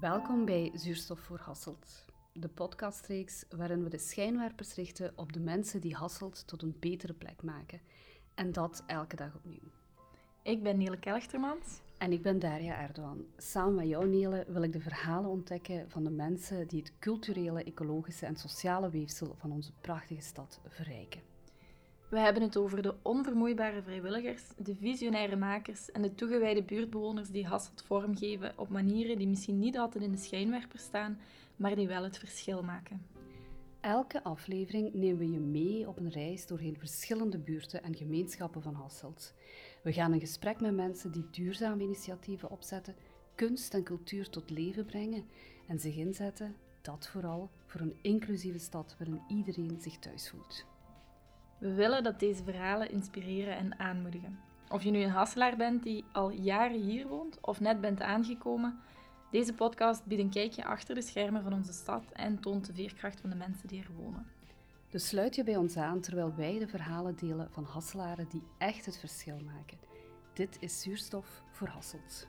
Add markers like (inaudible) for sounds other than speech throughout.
Welkom bij Zuurstof voor Hasselt, de podcastreeks waarin we de schijnwerpers richten op de mensen die Hasselt tot een betere plek maken. En dat elke dag opnieuw. Ik ben Nele Kelchtermans. En ik ben Daria Erdogan. Samen met jou, Nele, wil ik de verhalen ontdekken van de mensen die het culturele, ecologische en sociale weefsel van onze prachtige stad verrijken. We hebben het over de onvermoeibare vrijwilligers, de visionaire makers en de toegewijde buurtbewoners die Hasselt vormgeven op manieren die misschien niet altijd in de schijnwerper staan, maar die wel het verschil maken. Elke aflevering nemen we je mee op een reis doorheen verschillende buurten en gemeenschappen van Hasselt. We gaan in gesprek met mensen die duurzame initiatieven opzetten, kunst en cultuur tot leven brengen en zich inzetten, dat vooral, voor een inclusieve stad waarin iedereen zich thuis voelt. We willen dat deze verhalen inspireren en aanmoedigen. Of je nu een Hasselaar bent die al jaren hier woont of net bent aangekomen, deze podcast biedt een kijkje achter de schermen van onze stad en toont de veerkracht van de mensen die er wonen. Dus sluit je bij ons aan terwijl wij de verhalen delen van Hasselaren die echt het verschil maken. Dit is Zuurstof voor Hasselt.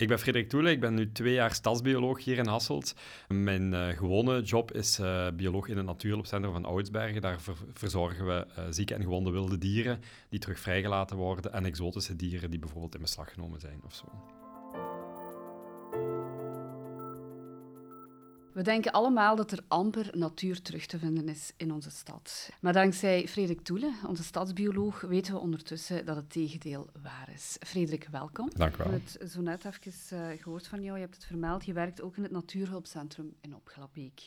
Ik ben Frederik Toele, ik ben nu twee jaar stadsbioloog hier in Hasselt. Mijn uh, gewone job is uh, bioloog in het Natuurhulpcentrum van Oudsbergen. Daar ver verzorgen we uh, zieke en gewonde wilde dieren die terug vrijgelaten worden en exotische dieren die bijvoorbeeld in beslag genomen zijn of zo. We denken allemaal dat er amper natuur terug te vinden is in onze stad. Maar dankzij Frederik Toele, onze stadsbioloog, weten we ondertussen dat het tegendeel waar is. Frederik, welkom. Dank u wel. Ik heb het zo net even uh, gehoord van jou. Je hebt het vermeld. Je werkt ook in het Natuurhulpcentrum in Opglabeek.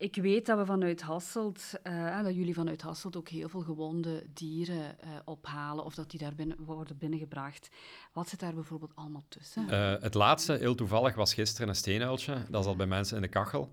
Ik weet dat we vanuit Hasselt, uh, dat jullie vanuit Hasselt ook heel veel gewonde dieren uh, ophalen of dat die daar binnen, worden binnengebracht. Wat zit daar bijvoorbeeld allemaal tussen? Uh, het laatste, heel toevallig, was gisteren een steenuiltje. Dat zat bij mensen in de kachel.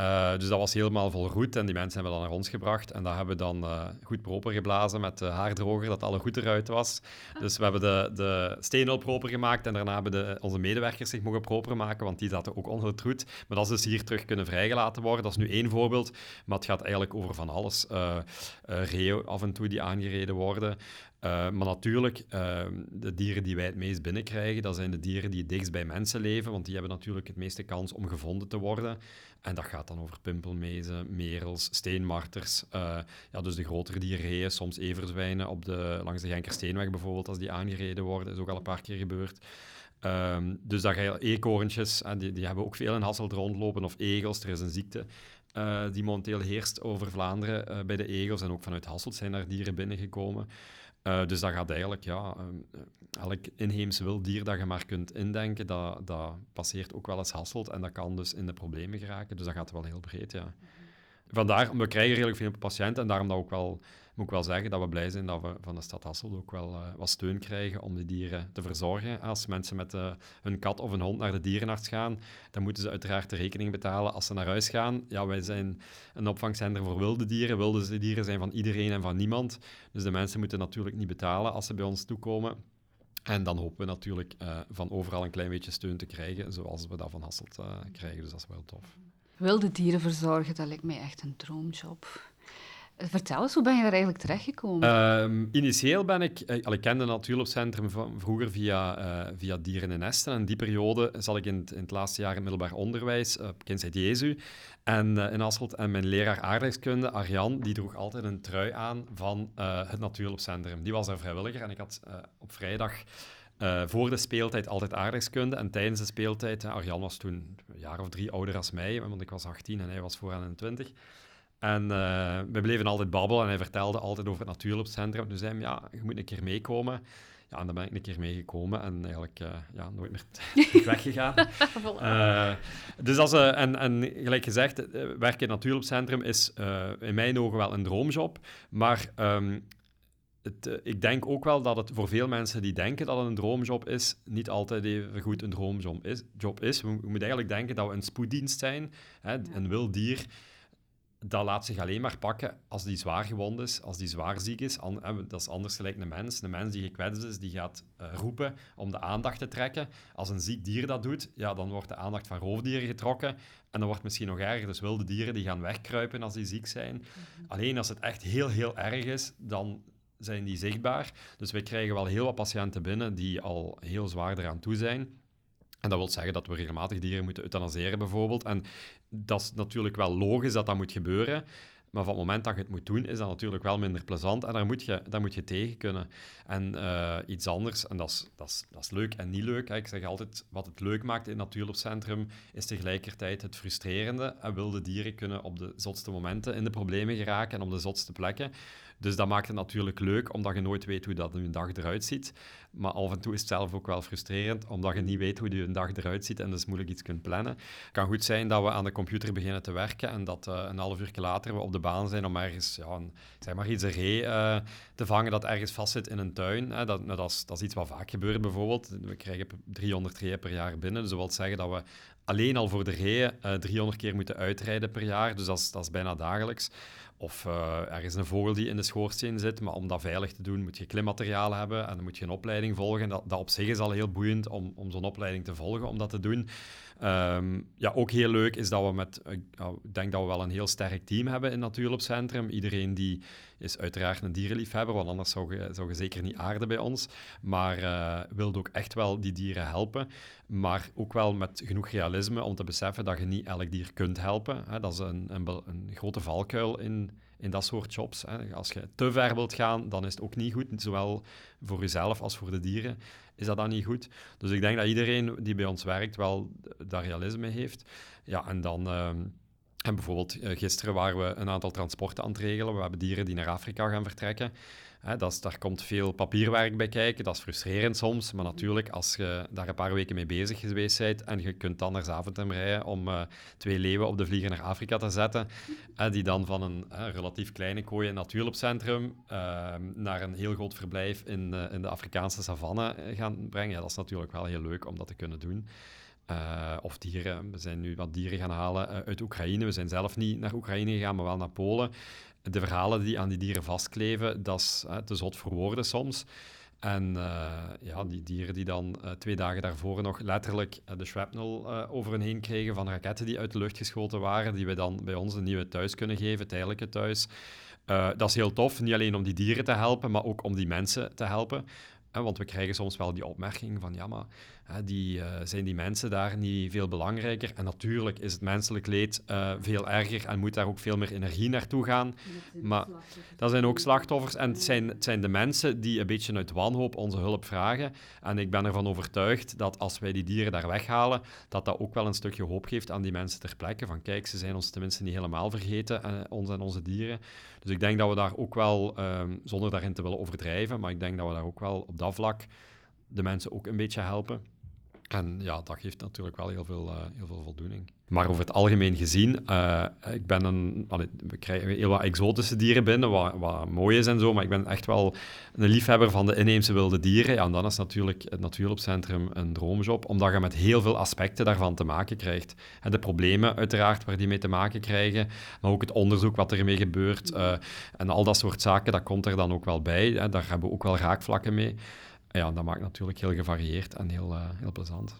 Uh, dus dat was helemaal vol roet en die mensen hebben dat naar ons gebracht. En dat hebben we dan uh, goed proper geblazen met de haardroger, dat alle goed eruit was. Dus we hebben de, de steenul proper gemaakt en daarna hebben de, onze medewerkers zich mogen proper maken, want die zaten ook onder het roet. Maar dat is dus hier terug kunnen vrijgelaten worden. Dat is nu één voorbeeld, maar het gaat eigenlijk over van alles. Uh, reeuw af en toe die aangereden worden. Uh, maar natuurlijk, uh, de dieren die wij het meest binnenkrijgen, dat zijn de dieren die het dichtst bij mensen leven, want die hebben natuurlijk het meeste kans om gevonden te worden. En dat gaat dan over pimpelmezen, merels, steenmarters, uh, ja, dus de grotere dieren, soms everzwijnen op de, langs de Genkersteenweg bijvoorbeeld, als die aangereden worden, is ook al een paar keer gebeurd. Um, dus dat ga je eekhoorntjes, die, die hebben ook veel in Hasselt rondlopen, of egels. Er is een ziekte uh, die momenteel heerst over Vlaanderen bij de egels, en ook vanuit Hasselt zijn daar dieren binnengekomen. Uh, dus dat gaat eigenlijk, ja, uh, elk inheems wild dier dat je maar kunt indenken, dat, dat passeert ook wel eens Hasselt en dat kan dus in de problemen geraken. Dus dat gaat wel heel breed, ja. Vandaar, we krijgen redelijk veel patiënten en daarom dat ook wel, moet ik wel zeggen dat we blij zijn dat we van de stad Hasselt ook wel uh, wat steun krijgen om die dieren te verzorgen. Als mensen met uh, hun kat of een hond naar de dierenarts gaan, dan moeten ze uiteraard de rekening betalen als ze naar huis gaan. Ja, wij zijn een opvangcentrum voor wilde dieren. Wilde dieren zijn van iedereen en van niemand. Dus de mensen moeten natuurlijk niet betalen als ze bij ons toekomen. En dan hopen we natuurlijk uh, van overal een klein beetje steun te krijgen, zoals we dat van Hasselt krijgen. Dus dat is wel tof. Wilde dieren verzorgen, dat lijkt mij echt een droomjob. Vertel eens, hoe ben je daar eigenlijk terechtgekomen? Uh, initieel ben ik... Uh, ik kende het Natuurhulpcentrum van vroeger via, uh, via Dieren en Nesten. En die periode zat ik in het, laatste jaar in middelbaar onderwijs op uh, Jezu en, in Hasselt. En mijn leraar aardrijkskunde, Arjan, die droeg altijd een trui aan van het Natuurhulpcentrum. Die was daar vrijwilliger en ik had op vrijdag... Voor de speeltijd altijd aardrijkskunde en tijdens de speeltijd, Arjan was toen een jaar of drie ouder als mij, want ik was 18 en hij was voor aan 20. En uh, we bleven altijd babbelen en hij vertelde altijd over het natuurhulpcentrum. Toen zei hij, ja, je moet een keer meekomen. Ja, en dan ben ik een keer meegekomen en eigenlijk ja, nooit meer (laughs) weggegaan. (laughs) dus als, en, en gelijk gezegd, werken in het natuurhulpcentrum is in mijn ogen wel een droomjob, maar... Um, het, ik denk ook wel dat het voor veel mensen die denken dat het een droomjob is, niet altijd even goed een droomjob is. Job is. We, we moeten eigenlijk denken dat we een spoeddienst zijn. Hè. Een wild dier dat laat zich alleen maar pakken als die zwaar gewond is, als die zwaar ziek is. dat is anders gelijk een mens. Een mens die gekwetst is, die gaat uh, roepen om de aandacht te trekken. Als een ziek dier dat doet, ja, dan wordt de aandacht van roofdieren getrokken. En dan wordt het misschien nog erger. Dus wilde dieren die gaan wegkruipen als die ziek zijn. Mhm. Alleen als het echt heel, heel erg is, dan zijn die zichtbaar. Dus wij krijgen wel heel wat patiënten binnen die al heel zwaar eraan toe zijn. En dat wil zeggen dat we regelmatig dieren moeten euthanaseren, bijvoorbeeld. En dat is natuurlijk wel logisch dat dat moet gebeuren. Maar van het moment dat je het moet doen, is dat natuurlijk wel minder plezant. En daar moet je, daar moet je tegen kunnen. En uh, iets anders, en dat is, dat, is, dat is leuk en niet leuk. Hè. Ik zeg altijd, wat het leuk maakt in het natuurloopcentrum, is tegelijkertijd het frustrerende. En wilde dieren kunnen op de zotste momenten in de problemen geraken en op de zotste plekken. Dus dat maakt het natuurlijk leuk, omdat je nooit weet hoe dat een dag eruit ziet. Maar af en toe is het zelf ook wel frustrerend, omdat je niet weet hoe je een dag eruit ziet en dus moeilijk iets kunt plannen. Het kan goed zijn dat we aan de computer beginnen te werken en dat uh, een half uur later we op de baan zijn om ergens, ja, een, zeg maar iets ree uh, te vangen dat ergens vastzit in een tuin. Hè. Dat, nou, dat, is, dat is iets wat vaak gebeurt bijvoorbeeld. We krijgen 300 reeën per jaar binnen, dus dat wil zeggen dat we alleen al voor de reeën uh, 300 keer moeten uitrijden per jaar. Dus dat is, dat is bijna dagelijks. Of er is een vogel die in de schoorsteen zit, maar om dat veilig te doen moet je klimmateriaal hebben en dan moet je een opleiding volgen. Dat, dat op zich is al heel boeiend om, om zo'n opleiding te volgen, om dat te doen. Um, ja, ook heel leuk is dat we met, uh, ik denk dat we wel een heel sterk team hebben in het Centrum. Iedereen die is uiteraard een dierenliefhebber, want anders zou je, zou je zeker niet aarden bij ons. Maar uh, wilde ook echt wel die dieren helpen. Maar ook wel met genoeg realisme om te beseffen dat je niet elk dier kunt helpen. Dat is een, een, een grote valkuil in, in dat soort jobs. Hè. Als je te ver wilt gaan, dan is het ook niet goed. Zowel voor jezelf als voor de dieren is dat dan niet goed. Dus ik denk dat iedereen die bij ons werkt wel dat realisme heeft. Ja, en dan... Uh, en bijvoorbeeld uh, gisteren waren we een aantal transporten aan het regelen. We hebben dieren die naar Afrika gaan vertrekken. Dat is, daar komt veel papierwerk bij kijken. Dat is frustrerend soms. Maar natuurlijk, als je daar een paar weken mee bezig geweest bent en je kunt dan naar Zaventem rijden om uh, twee leeuwen op de vlieger naar Afrika te zetten, die dan van een relatief kleine kooi in natuurloopcentrum uh, naar een heel groot verblijf in, uh, in de Afrikaanse savanne gaan brengen. Ja, dat is natuurlijk wel heel leuk om dat te kunnen doen. Uh, of dieren. We zijn nu wat dieren gaan halen uh, uit Oekraïne. We zijn zelf niet naar Oekraïne gegaan, maar wel naar Polen de verhalen die aan die dieren vastkleven, dat is uh, te zot voor woorden soms. En uh, ja, die dieren die dan twee dagen daarvoor nog letterlijk de shrapnel over hen heen kregen van raketten die uit de lucht geschoten waren, die we dan bij ons een nieuwe thuis kunnen geven, tijdelijke thuis. dat is heel tof, niet alleen om die dieren te helpen, maar ook om die mensen te helpen. Want we krijgen soms wel die opmerking van, ja, maar die, uh, zijn die mensen daar niet veel belangrijker? En natuurlijk is het menselijk leed uh, veel erger en moet daar ook veel meer energie naartoe gaan. Maar dat zijn ook slachtoffers. En het zijn, het zijn de mensen die een beetje uit wanhoop onze hulp vragen. En ik ben ervan overtuigd dat als wij die dieren daar weghalen, dat dat ook wel een stukje hoop geeft aan die mensen ter plekke. Van kijk, ze zijn ons tenminste niet helemaal vergeten, uh, ons en onze dieren. Dus ik denk dat we daar ook wel, um, zonder daarin te willen overdrijven, maar ik denk dat we daar ook wel op dat vlak de mensen ook een beetje helpen. En ja, dat geeft natuurlijk wel heel veel, uh, heel veel voldoening. Maar over het algemeen gezien, uh, ik ben een, we krijgen heel wat exotische dieren binnen, wat, wat mooi is en zo, maar ik ben echt wel een liefhebber van de inheemse wilde dieren. Ja, en dan is natuurlijk het Natuurloopcentrum een droomjob, omdat je met heel veel aspecten daarvan te maken krijgt. En de problemen uiteraard waar die mee te maken krijgen, maar ook het onderzoek wat ermee gebeurt uh, en al dat soort zaken, dat komt er dan ook wel bij. Hè. Daar hebben we ook wel raakvlakken mee ja, dat maakt natuurlijk heel gevarieerd en heel, uh, heel plezant.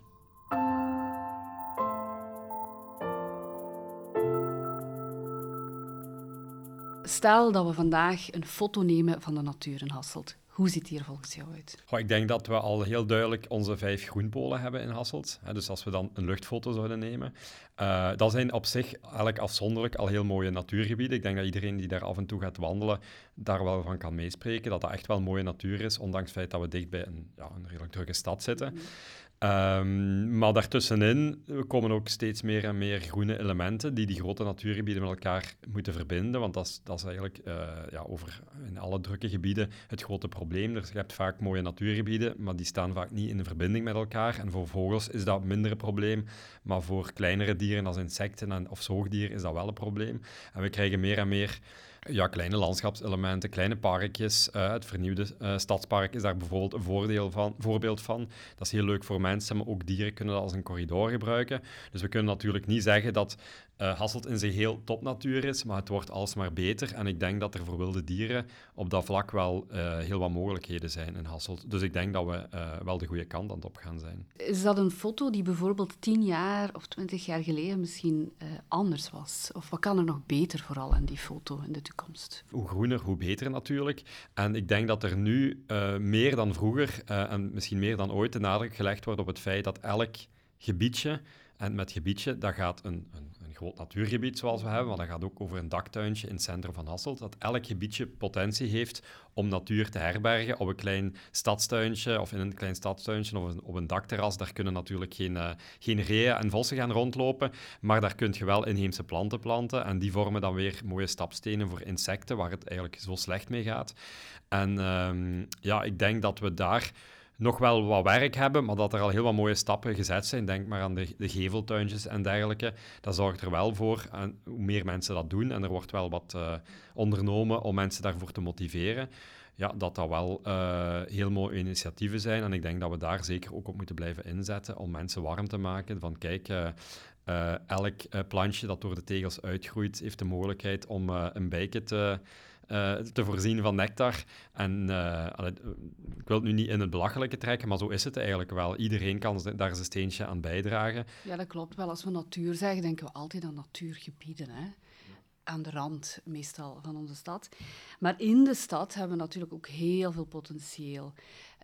Stel dat we vandaag een foto nemen van de natuur in Hasselt. Hoe ziet die er volgens jou uit? Goh, ik denk dat we al heel duidelijk onze vijf groenpolen hebben in Hasselt. Dus als we dan een luchtfoto zouden nemen. Uh, dat zijn op zich eigenlijk afzonderlijk al heel mooie natuurgebieden. Ik denk dat iedereen die daar af en toe gaat wandelen, daar wel van kan meespreken. Dat dat echt wel mooie natuur is, ondanks het feit dat we dicht bij een, ja, een redelijk drukke stad zitten. Um, maar daartussenin komen ook steeds meer en meer groene elementen die die grote natuurgebieden met elkaar moeten verbinden. Want dat is, dat is eigenlijk uh, ja, over in alle drukke gebieden het grote probleem. Dus je hebt vaak mooie natuurgebieden, maar die staan vaak niet in verbinding met elkaar. En voor vogels is dat minder een probleem. Maar voor kleinere dieren als insecten en, of zoogdieren is dat wel een probleem. En we krijgen meer en meer ja, kleine landschapselementen, kleine parkjes. Uh, het vernieuwde uh, stadspark is daar bijvoorbeeld een voordeel van, voorbeeld van. Dat is heel leuk voor mensen, maar ook dieren kunnen dat als een corridor gebruiken. Dus we kunnen natuurlijk niet zeggen dat uh, Hasselt in zijn heel topnatuur is, maar het wordt alsmaar beter. En ik denk dat er voor wilde dieren op dat vlak wel uh, heel wat mogelijkheden zijn in Hasselt. Dus ik denk dat we uh, wel de goede kant aan het op gaan zijn. Is dat een foto die bijvoorbeeld tien jaar of twintig jaar geleden misschien anders was? Of wat kan er nog beter vooral aan die foto in de toekomst? Hoe groener, hoe beter natuurlijk. En ik denk dat er nu meer dan vroeger en misschien meer dan ooit de nadruk gelegd wordt op het feit dat elk gebiedje, en met gebiedje, dat gaat een, een groot natuurgebied zoals we hebben, maar dat gaat ook over een daktuintje in het centrum van Hasselt, dat elk gebiedje potentie heeft om natuur te herbergen op een klein stadstuintje of in een klein stadstuintje of op een dakterras. Daar kunnen natuurlijk geen, uh, geen reeën en vossen gaan rondlopen, maar daar kun je wel inheemse planten planten en die vormen dan weer mooie stapstenen voor insecten, waar het eigenlijk zo slecht mee gaat. En um, ja, ik denk dat we daar nog wel wat werk hebben, maar dat er al heel wat mooie stappen gezet zijn. Denk maar aan de, geveltuintjes en dergelijke. Dat zorgt er wel voor, en hoe meer mensen dat doen, en er wordt wel wat uh, ondernomen om mensen daarvoor te motiveren, ja, dat dat wel uh, heel mooie initiatieven zijn. En ik denk dat we daar zeker ook op moeten blijven inzetten om mensen warm te maken. Van kijk, uh, elk plantje dat door de tegels uitgroeit, heeft de mogelijkheid om een bijke te uh, te voorzien van nectar. En uh, ik wil het nu niet in het belachelijke trekken, maar zo is het eigenlijk wel. Iedereen kan daar zijn steentje aan bijdragen. Ja, dat klopt wel. Als we natuur zeggen, denken we altijd aan natuurgebieden. Hè? Aan de rand, meestal, van onze stad. Maar in de stad hebben we natuurlijk ook heel veel potentieel.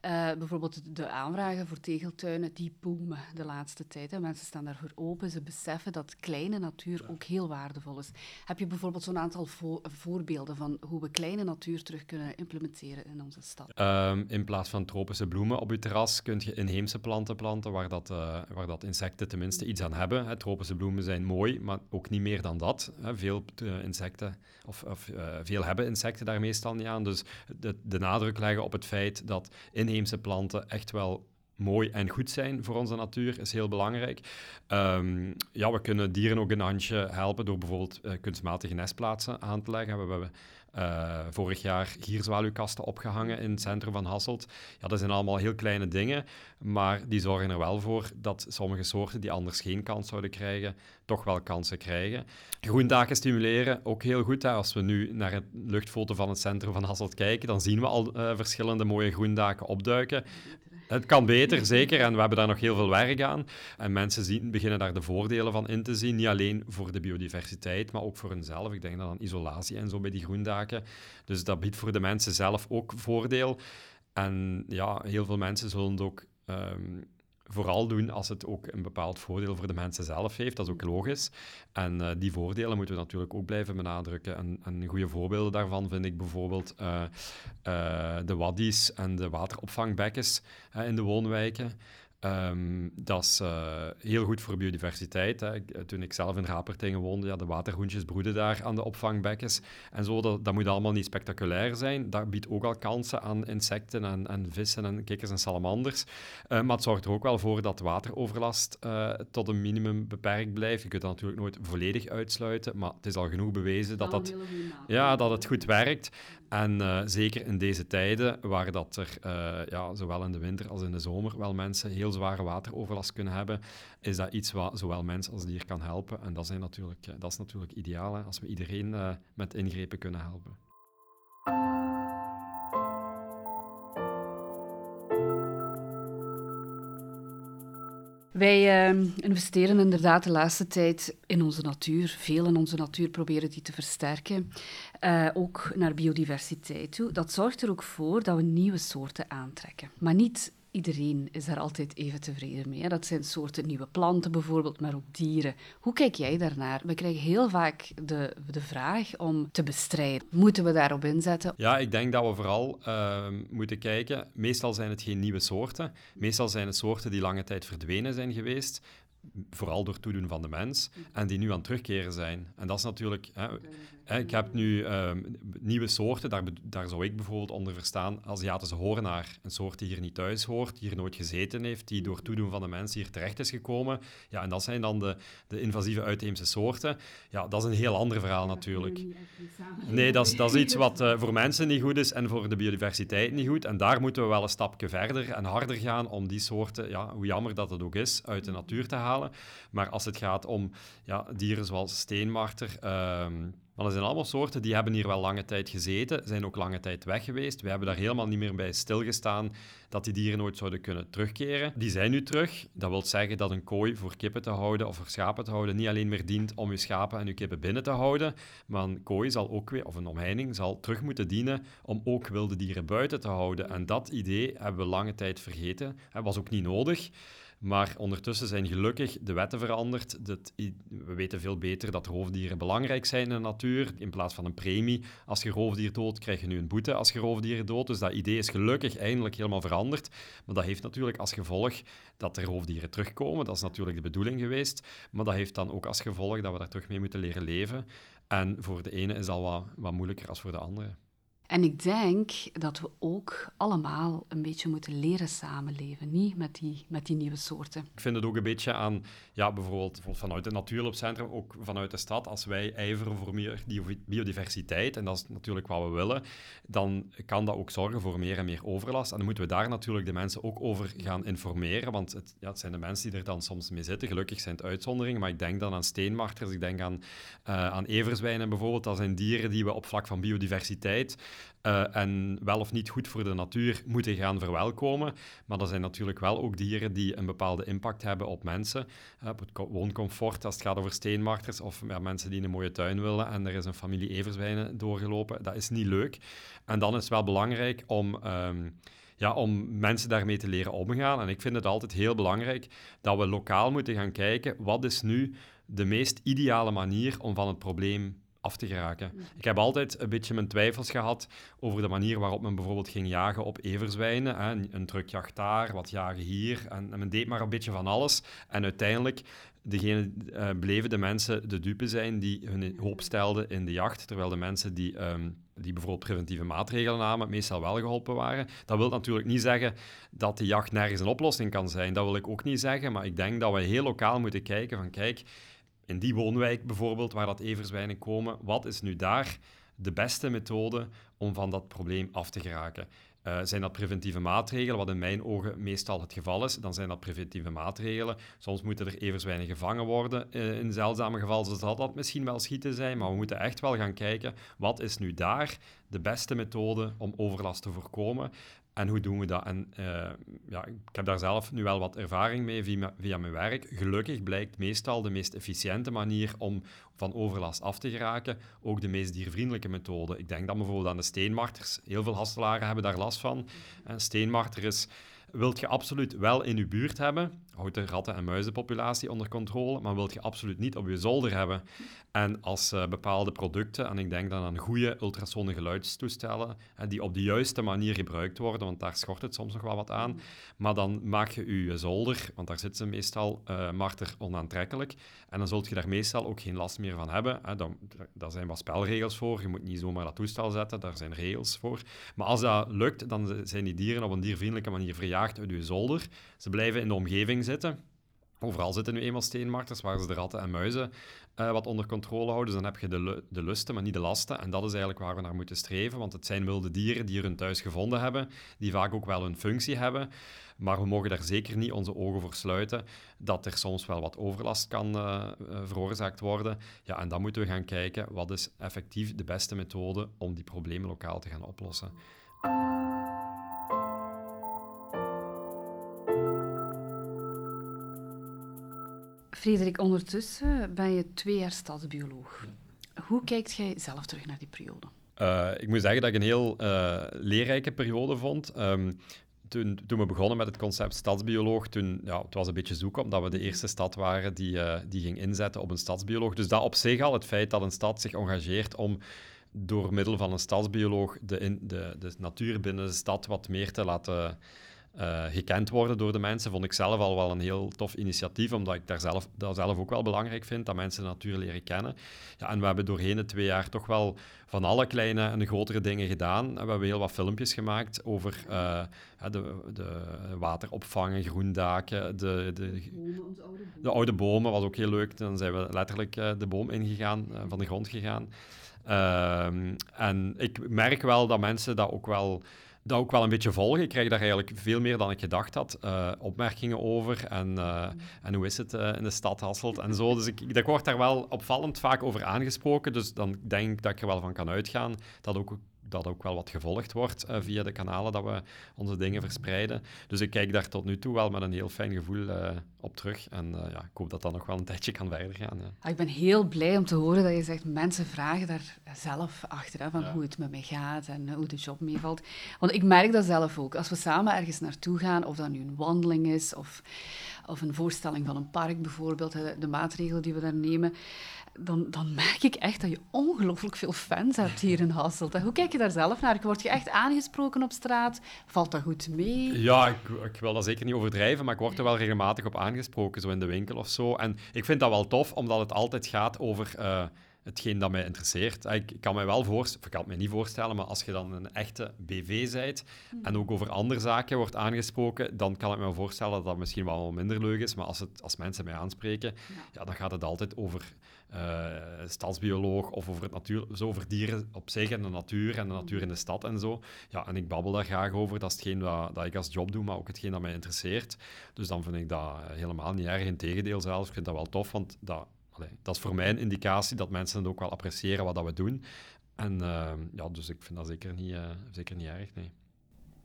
Uh, bijvoorbeeld de aanvragen voor tegeltuinen, die boomen de laatste tijd. Hè. Mensen staan daarvoor open, ze beseffen dat kleine natuur ook heel waardevol is. Heb je bijvoorbeeld zo'n aantal vo voorbeelden van hoe we kleine natuur terug kunnen implementeren in onze stad? Um, in plaats van tropische bloemen op je terras kun je inheemse planten planten waar dat, uh, waar dat insecten tenminste iets aan hebben. Hè. Tropische bloemen zijn mooi, maar ook niet meer dan dat. Hè. Veel uh, insecten, of, of veel hebben insecten daar meestal niet aan. Dus de, de nadruk leggen op het feit dat inheemse inheemse planten echt wel mooi en goed zijn voor onze natuur, is heel belangrijk. Um, ja, we kunnen dieren ook een handje helpen door bijvoorbeeld uh, kunstmatige nestplaatsen aan te leggen. We hebben uh, vorig jaar gierzwaluwkasten opgehangen in het centrum van Hasselt. Ja, dat zijn allemaal heel kleine dingen, maar die zorgen er wel voor dat sommige soorten die anders geen kans zouden krijgen, toch wel kansen krijgen. Groendaken stimuleren, ook heel goed. Hè. Als we nu naar het luchtfoto van het centrum van Hasselt kijken, dan zien we al uh, verschillende mooie groendaken opduiken. Het kan beter, zeker. En we hebben daar nog heel veel werk aan. En mensen zien, beginnen daar de voordelen van in te zien. Niet alleen voor de biodiversiteit, maar ook voor hunzelf. Ik denk dan aan isolatie en zo bij die groendaken. Dus dat biedt voor de mensen zelf ook voordeel. En ja, heel veel mensen zullen het ook um, vooral doen als het ook een bepaald voordeel voor de mensen zelf heeft. Dat is ook logisch. En uh, die voordelen moeten we natuurlijk ook blijven benadrukken. En, en goede voorbeelden daarvan vind ik bijvoorbeeld uh, uh, de waddies en de wateropvangbekkens in de woonwijken. Um, dat is uh, heel goed voor biodiversiteit. Hè. Toen ik zelf in Rapertingen woonde, ja, de waterhoentjes broeden daar aan de opvangbekkens. En zo, dat, dat moet allemaal niet spectaculair zijn. Dat biedt ook al kansen aan insecten en, en vissen en kikkers en salamanders. Uh, maar het zorgt er ook wel voor dat wateroverlast uh, tot een minimum beperkt blijft. Je kunt dat natuurlijk nooit volledig uitsluiten, maar het is al genoeg bewezen dat, dat, ja, dat het goed werkt. En uh, zeker in deze tijden, waar dat er uh, ja, zowel in de winter als in de zomer wel mensen heel zware wateroverlast kunnen hebben, is dat iets wat zowel mens als dier kan helpen. En dat, zijn natuurlijk, uh, dat is natuurlijk ideaal, als we iedereen met ingrepen kunnen helpen. Wij uh, investeren inderdaad de laatste tijd in onze natuur. Veel in onze natuur proberen die te versterken. Uh, ook naar biodiversiteit toe. Dat zorgt er ook voor dat we nieuwe soorten aantrekken. Maar niet iedereen is daar altijd even tevreden mee. Dat zijn soorten nieuwe planten bijvoorbeeld, maar ook dieren. Hoe kijk jij daarnaar? We krijgen heel vaak de, de vraag om te bestrijden. Moeten we daarop inzetten? Ja, ik denk dat we vooral uh, moeten kijken. Meestal zijn het geen nieuwe soorten. Meestal zijn het soorten die lange tijd verdwenen zijn geweest vooral door toedoen van de mens, en die nu aan het terugkeren zijn. En dat is natuurlijk... Hè, Ik heb nu ehm, nieuwe soorten, daar, daar zou ik bijvoorbeeld onder verstaan Aziatische hoornaar. Een soort die hier niet thuis hoort, die hier nooit gezeten heeft, die door toedoen van de mensen hier terecht is gekomen. Ja, en dat zijn dan de, de invasieve uitheemse soorten. Ja, dat is een heel ander verhaal natuurlijk. Nee, dat is, dat is iets wat uh, voor mensen niet goed is en voor de biodiversiteit niet goed. En daar moeten we wel een stapje verder en harder gaan om die soorten, ja, hoe jammer dat het ook is, uit de natuur te halen. Maar als het gaat om ja, dieren zoals steenmarter, um, maar dat zijn allemaal soorten die hebben hier wel lange tijd gezeten, zijn ook lange tijd weg geweest. We hebben daar helemaal niet meer bij stilgestaan dat die dieren nooit zouden kunnen terugkeren. Die zijn nu terug. Dat wil zeggen dat een kooi voor kippen te houden of voor schapen te houden niet alleen meer dient om je schapen en je kippen binnen te houden, maar een kooi zal ook weer, of een omheining, zal terug moeten dienen om ook wilde dieren buiten te houden. En dat idee hebben we lange tijd vergeten. Dat was ook niet nodig. Maar ondertussen zijn gelukkig de wetten veranderd. Dat, we weten veel beter dat roofdieren belangrijk zijn in de natuur. In plaats van een premie als je roofdier doodt, krijg je nu een boete als je roofdieren doodt. Dus dat idee is gelukkig eindelijk helemaal veranderd. Maar dat heeft natuurlijk als gevolg dat er roofdieren terugkomen. Dat is natuurlijk de bedoeling geweest. Maar dat heeft dan ook als gevolg dat we daar terug mee moeten leren leven. En voor de ene is dat wat, wat moeilijker als voor de andere. En ik denk dat we ook allemaal een beetje moeten leren samenleven, niet met die, met die nieuwe soorten. Ik vind het ook een beetje aan, ja, bijvoorbeeld vanuit het natuurloopcentrum, ook vanuit de stad, als wij ijveren voor meer biodiversiteit, en dat is natuurlijk wat we willen, dan kan dat ook zorgen voor meer en meer overlast. En dan moeten we daar natuurlijk de mensen ook over gaan informeren, want het, ja, het zijn de mensen die er dan soms mee zitten. Gelukkig zijn het uitzonderingen, maar ik denk dan aan steenmarters, ik denk aan, uh, aan everzwijnen bijvoorbeeld. Dat zijn dieren die we op vlak van biodiversiteit uh, en wel of niet goed voor de natuur moeten gaan verwelkomen. Maar er zijn natuurlijk wel ook dieren die een bepaalde impact hebben op mensen. Uh, op het wooncomfort, als het gaat over steenmarters of ja, mensen die een mooie tuin willen en er is een familie everzwijnen doorgelopen. Dat is niet leuk. En dan is het wel belangrijk om... Um, ja, om mensen daarmee te leren omgaan. En ik vind het altijd heel belangrijk dat we lokaal moeten gaan kijken wat is nu de meest ideale manier om van het probleem af te geraken. Ik heb altijd een beetje mijn twijfels gehad over de manier waarop men bijvoorbeeld ging jagen op everzwijnen. Hè. Een drukjacht daar, wat jagen hier. En, men deed maar een beetje van alles. En uiteindelijk degene, uh, bleven de mensen de dupe zijn die hun hoop stelden in de jacht, terwijl de mensen die, um, die bijvoorbeeld preventieve maatregelen namen, meestal wel geholpen waren. Dat wil natuurlijk niet zeggen dat de jacht nergens een oplossing kan zijn. Dat wil ik ook niet zeggen, maar ik denk dat we heel lokaal moeten kijken van kijk, in die woonwijk bijvoorbeeld, waar dat everzwijnen komen, wat is nu daar de beste methode om van dat probleem af te geraken? Uh, zijn dat preventieve maatregelen, wat in mijn ogen meestal het geval is, dan zijn dat preventieve maatregelen. Soms moeten er everzwijnen gevangen worden. Uh, in zeldzame gevallen zal dat misschien wel schieten zijn, maar we moeten echt wel gaan kijken, wat is nu daar de beste methode om overlast te voorkomen? En hoe doen we dat? En uh, ja, ik heb daar zelf nu wel wat ervaring mee via, via, mijn werk. Gelukkig blijkt meestal de meest efficiënte manier om van overlast af te geraken ook de meest diervriendelijke methode. Ik denk dan bijvoorbeeld aan de steenmarters. Heel veel hastelaren hebben daar last van. Een steenmarter is wilt je absoluut wel in je buurt hebben, houd de ratten- en muizenpopulatie onder controle, maar wilt je absoluut niet op je zolder hebben. En als uh, bepaalde producten, en ik denk dan aan goede ultrasone geluidstoestellen, uh, die op de juiste manier gebruikt worden, want daar schort het soms nog wel wat aan, maar dan maak je je zolder, want daar zitten ze meestal, uh, marter onaantrekkelijk, en dan zult je daar meestal ook geen last meer van hebben. Dan, daar zijn wat spelregels voor, je moet niet zomaar dat toestel zetten, daar zijn regels voor. Maar als dat lukt, dan zijn die dieren op een diervriendelijke manier verjaagd uit je zolder. Ze blijven in de omgeving zitten. Overal zitten nu eenmaal steenmarters waar ze de ratten en muizen uh, wat onder controle houden. Dus dan heb je de, de lusten, maar niet de lasten. En dat is eigenlijk waar we naar moeten streven, want het zijn wilde dieren die hun thuis gevonden hebben, die vaak ook wel hun functie hebben. Maar we mogen daar zeker niet onze ogen voor sluiten dat er soms wel wat overlast kan uh, veroorzaakt worden. Ja, en dan moeten we gaan kijken wat is effectief de beste methode om die problemen lokaal te gaan oplossen. Frederik, ondertussen ben je twee jaar stadsbioloog. Hoe kijkt jij zelf terug naar die periode? Uh, ik moet zeggen dat ik een heel uh, leerrijke periode vond. Um, toen, toen, we begonnen met het concept stadsbioloog, toen, ja, het was een beetje zoeken, omdat we de eerste stad waren die, uh, die ging inzetten op een stadsbioloog. Dus dat op zich al, het feit dat een stad zich engageert om door middel van een stadsbioloog de, de, de natuur binnen de stad wat meer te laten uh, gekend worden door de mensen, vond ik zelf al wel een heel tof initiatief, omdat ik daar zelf, dat zelf ook wel belangrijk vind, dat mensen de natuur leren kennen. Ja, en we hebben doorheen de twee jaar toch wel van alle kleine en grotere dingen gedaan. We hebben heel wat filmpjes gemaakt over uh, de, de wateropvangen, groendaken, de, de, de, oude bomen, was ook heel leuk. Dan zijn we letterlijk uh, de boom ingegaan, van de grond gegaan. Ehm, en ik merk wel dat mensen dat ook wel dat ook wel een beetje volgen. Ik krijg daar eigenlijk veel meer dan ik gedacht had. Uh, opmerkingen over en, uh, en hoe is het uh, in de stad Hasselt en zo. (laughs) Dus ik, ik, ik word daar wel opvallend vaak over aangesproken. Dus dan denk ik dat ik er wel van kan uitgaan dat ook dat ook wel wat gevolgd wordt uh, via de kanalen dat we onze dingen verspreiden. Dus ik kijk daar tot nu toe wel met een heel fijn gevoel uh, op terug. En uh, ja, ik hoop dat dat nog wel een (laughs) tijdje kan verder gaan. Ja. Ah, ik ben heel blij om te horen dat je zegt, mensen vragen daar zelf achter, hè, van ja. hoe het met mij gaat en hoe de job meevalt. Want ik merk dat zelf ook. Als we samen ergens naartoe gaan, of dat nu een wandeling is, of, of een voorstelling van een park bijvoorbeeld, de maatregelen die we daar nemen, dan, dan merk ik echt dat je ongelooflijk veel fans hebt hier in Hasselt. Hoe kijk je daar zelf naar? Word je echt aangesproken op straat? Valt dat goed mee? Ja, ik, ik wil dat zeker niet overdrijven, maar ik word er wel regelmatig op aangesproken, zo in de winkel of zo. En ik vind dat wel tof, omdat het altijd gaat over... Uh, hetgeen dat mij interesseert. Ik, kan mij wel voorstellen, ik kan het mij niet voorstellen, maar als je dan een echte BV bent en ook over andere zaken wordt aangesproken, dan kan ik me voorstellen dat dat misschien wel minder leuk is. Maar als, het, als mensen mij aanspreken, ja. ja dan gaat het altijd over uh, stadsbioloog of over, het natuur, zo over dieren op zich en de natuur en de natuur in de stad en zo. Ja, en ik babbel daar graag over. Dat is hetgeen dat, dat ik als job doe, maar ook hetgeen dat mij interesseert. Dus dan vind ik dat helemaal niet erg. Integendeel zelfs, ik vind dat wel tof, want dat, allee, dat is voor mij een indicatie dat mensen het ook wel appreciëren wat dat we doen. En uh, ja, dus ik vind dat zeker niet, uh, zeker niet erg, nee.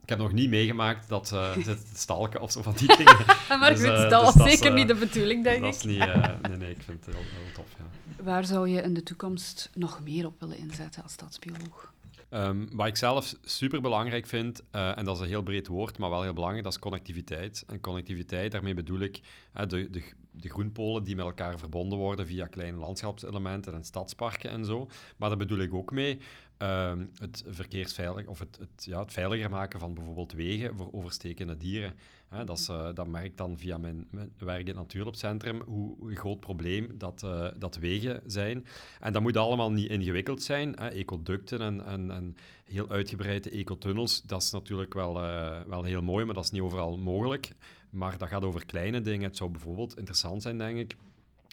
Ik heb nog niet meegemaakt dat (laughs) uh, het stalken of zo van die dingen. (laughs) maar dus, goed, dat dus was zeker uh, niet de bedoeling, denk dat ik. Is niet, (laughs) nee, nee, ik vind het heel, heel tof. Ja. Waar zou je in de toekomst nog meer op willen inzetten als stadsbioloog? Um, wat ik zelf super belangrijk vind, en dat is een heel breed woord, maar wel heel belangrijk, dat is connectiviteit. En connectiviteit, daarmee bedoel ik de, de, de groenpolen die met elkaar verbonden worden via kleine landschapselementen en stadsparken en zo. Maar daar bedoel ik ook mee uh, het verkeersveilig, of het, het, ja, het veiliger maken van bijvoorbeeld wegen voor overstekende dieren. Hè, dat, is, uh, dat merk dan via mijn, mijn werk in het Natuurloopcentrum, hoe, hoe groot probleem dat, uh, dat wegen zijn. En dat moet allemaal niet ingewikkeld zijn. Hè. Ecoducten en, en, en heel uitgebreide ecotunnels, dat is natuurlijk wel, uh, wel heel mooi, maar dat is niet overal mogelijk. Maar dat gaat over kleine dingen. Het zou bijvoorbeeld interessant zijn, denk ik,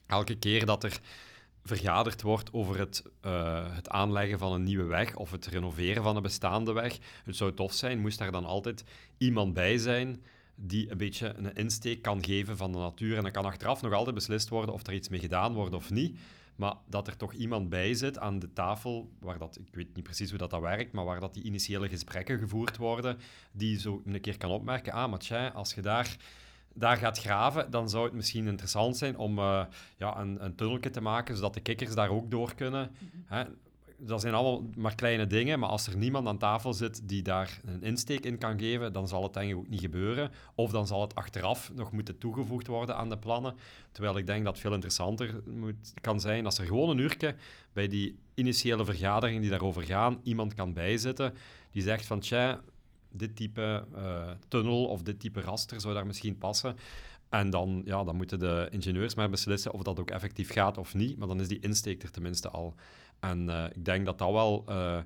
elke keer dat er vergaderd wordt over het, uh, het aanleggen van een nieuwe weg of het renoveren van een bestaande weg. Het zou tof zijn, moest daar dan altijd iemand bij zijn die een beetje een insteek kan geven van de natuur. En dan kan achteraf nog altijd beslist worden of er iets mee gedaan wordt of niet. Maar dat er toch iemand bij zit aan de tafel, waar dat, ik weet niet precies hoe dat, dat werkt, maar waar dat die initiële gesprekken gevoerd worden, die zo een keer kan opmerken, ah, maar tja, als je daar daar gaat graven, dan zou het misschien interessant zijn om uh, ja, een, een tunnelje te maken, zodat de kikkers daar ook door kunnen. Mm -hmm. Dat zijn allemaal maar kleine dingen, maar als er niemand aan tafel zit die daar een insteek in kan geven, dan zal het eigenlijk ook niet gebeuren. Of dan zal het achteraf nog moeten toegevoegd worden aan de plannen. Terwijl ik denk dat het veel interessanter moet, kan zijn als er gewoon een uurtje bij die initiële vergaderingen die daarover gaan, iemand kan bijzitten die zegt van, tja, dit type uh, tunnel of dit type raster zou daar misschien passen. En dan, ja, dan moeten de ingenieurs maar beslissen of dat ook effectief gaat of niet. Maar dan is die insteek er tenminste al. En uh, ik denk dat dat wel, uh,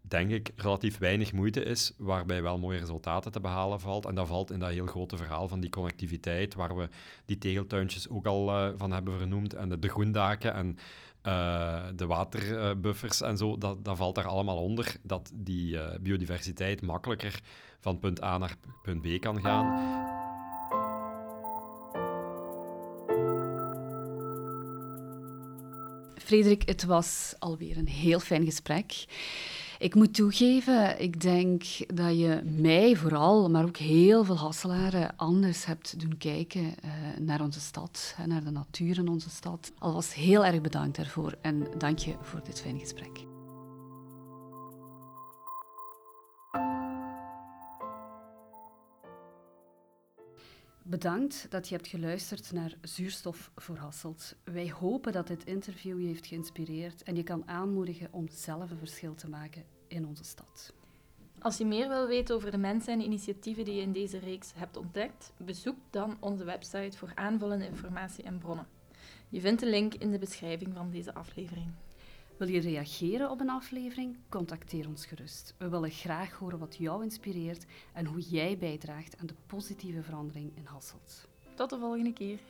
denk ik, relatief weinig moeite is, waarbij wel mooie resultaten te behalen valt. En dat valt in dat heel grote verhaal van die connectiviteit, waar we die tegeltuintjes ook al van hebben vernoemd, en de, de groendaken en uh, de waterbuffers en zo, dat, dat valt daar allemaal onder. Dat die uh, biodiversiteit makkelijker van punt A naar punt B kan gaan. Frederik, het was alweer een heel fijn gesprek. Ik moet toegeven, ik denk dat je mij vooral, maar ook heel veel Hasselaren anders hebt doen kijken uh, naar onze stad, hè, naar de natuur in onze stad. Alvast heel erg bedankt daarvoor en dank je voor dit fijne gesprek. Bedankt dat je hebt geluisterd naar Zuurstof voor Hasselt. Wij hopen dat dit interview je heeft geïnspireerd en je kan aanmoedigen om zelf een verschil te maken in onze stad. Als je meer wil weten over de mensen en initiatieven die je in deze reeks hebt ontdekt, bezoek dan onze website voor aanvullende informatie en bronnen. Je vindt de link in de beschrijving van deze aflevering. Wil je reageren op een aflevering? Contacteer ons gerust. We willen graag horen wat jou inspireert en hoe jij bijdraagt aan de positieve verandering in Hasselt. Tot de volgende keer.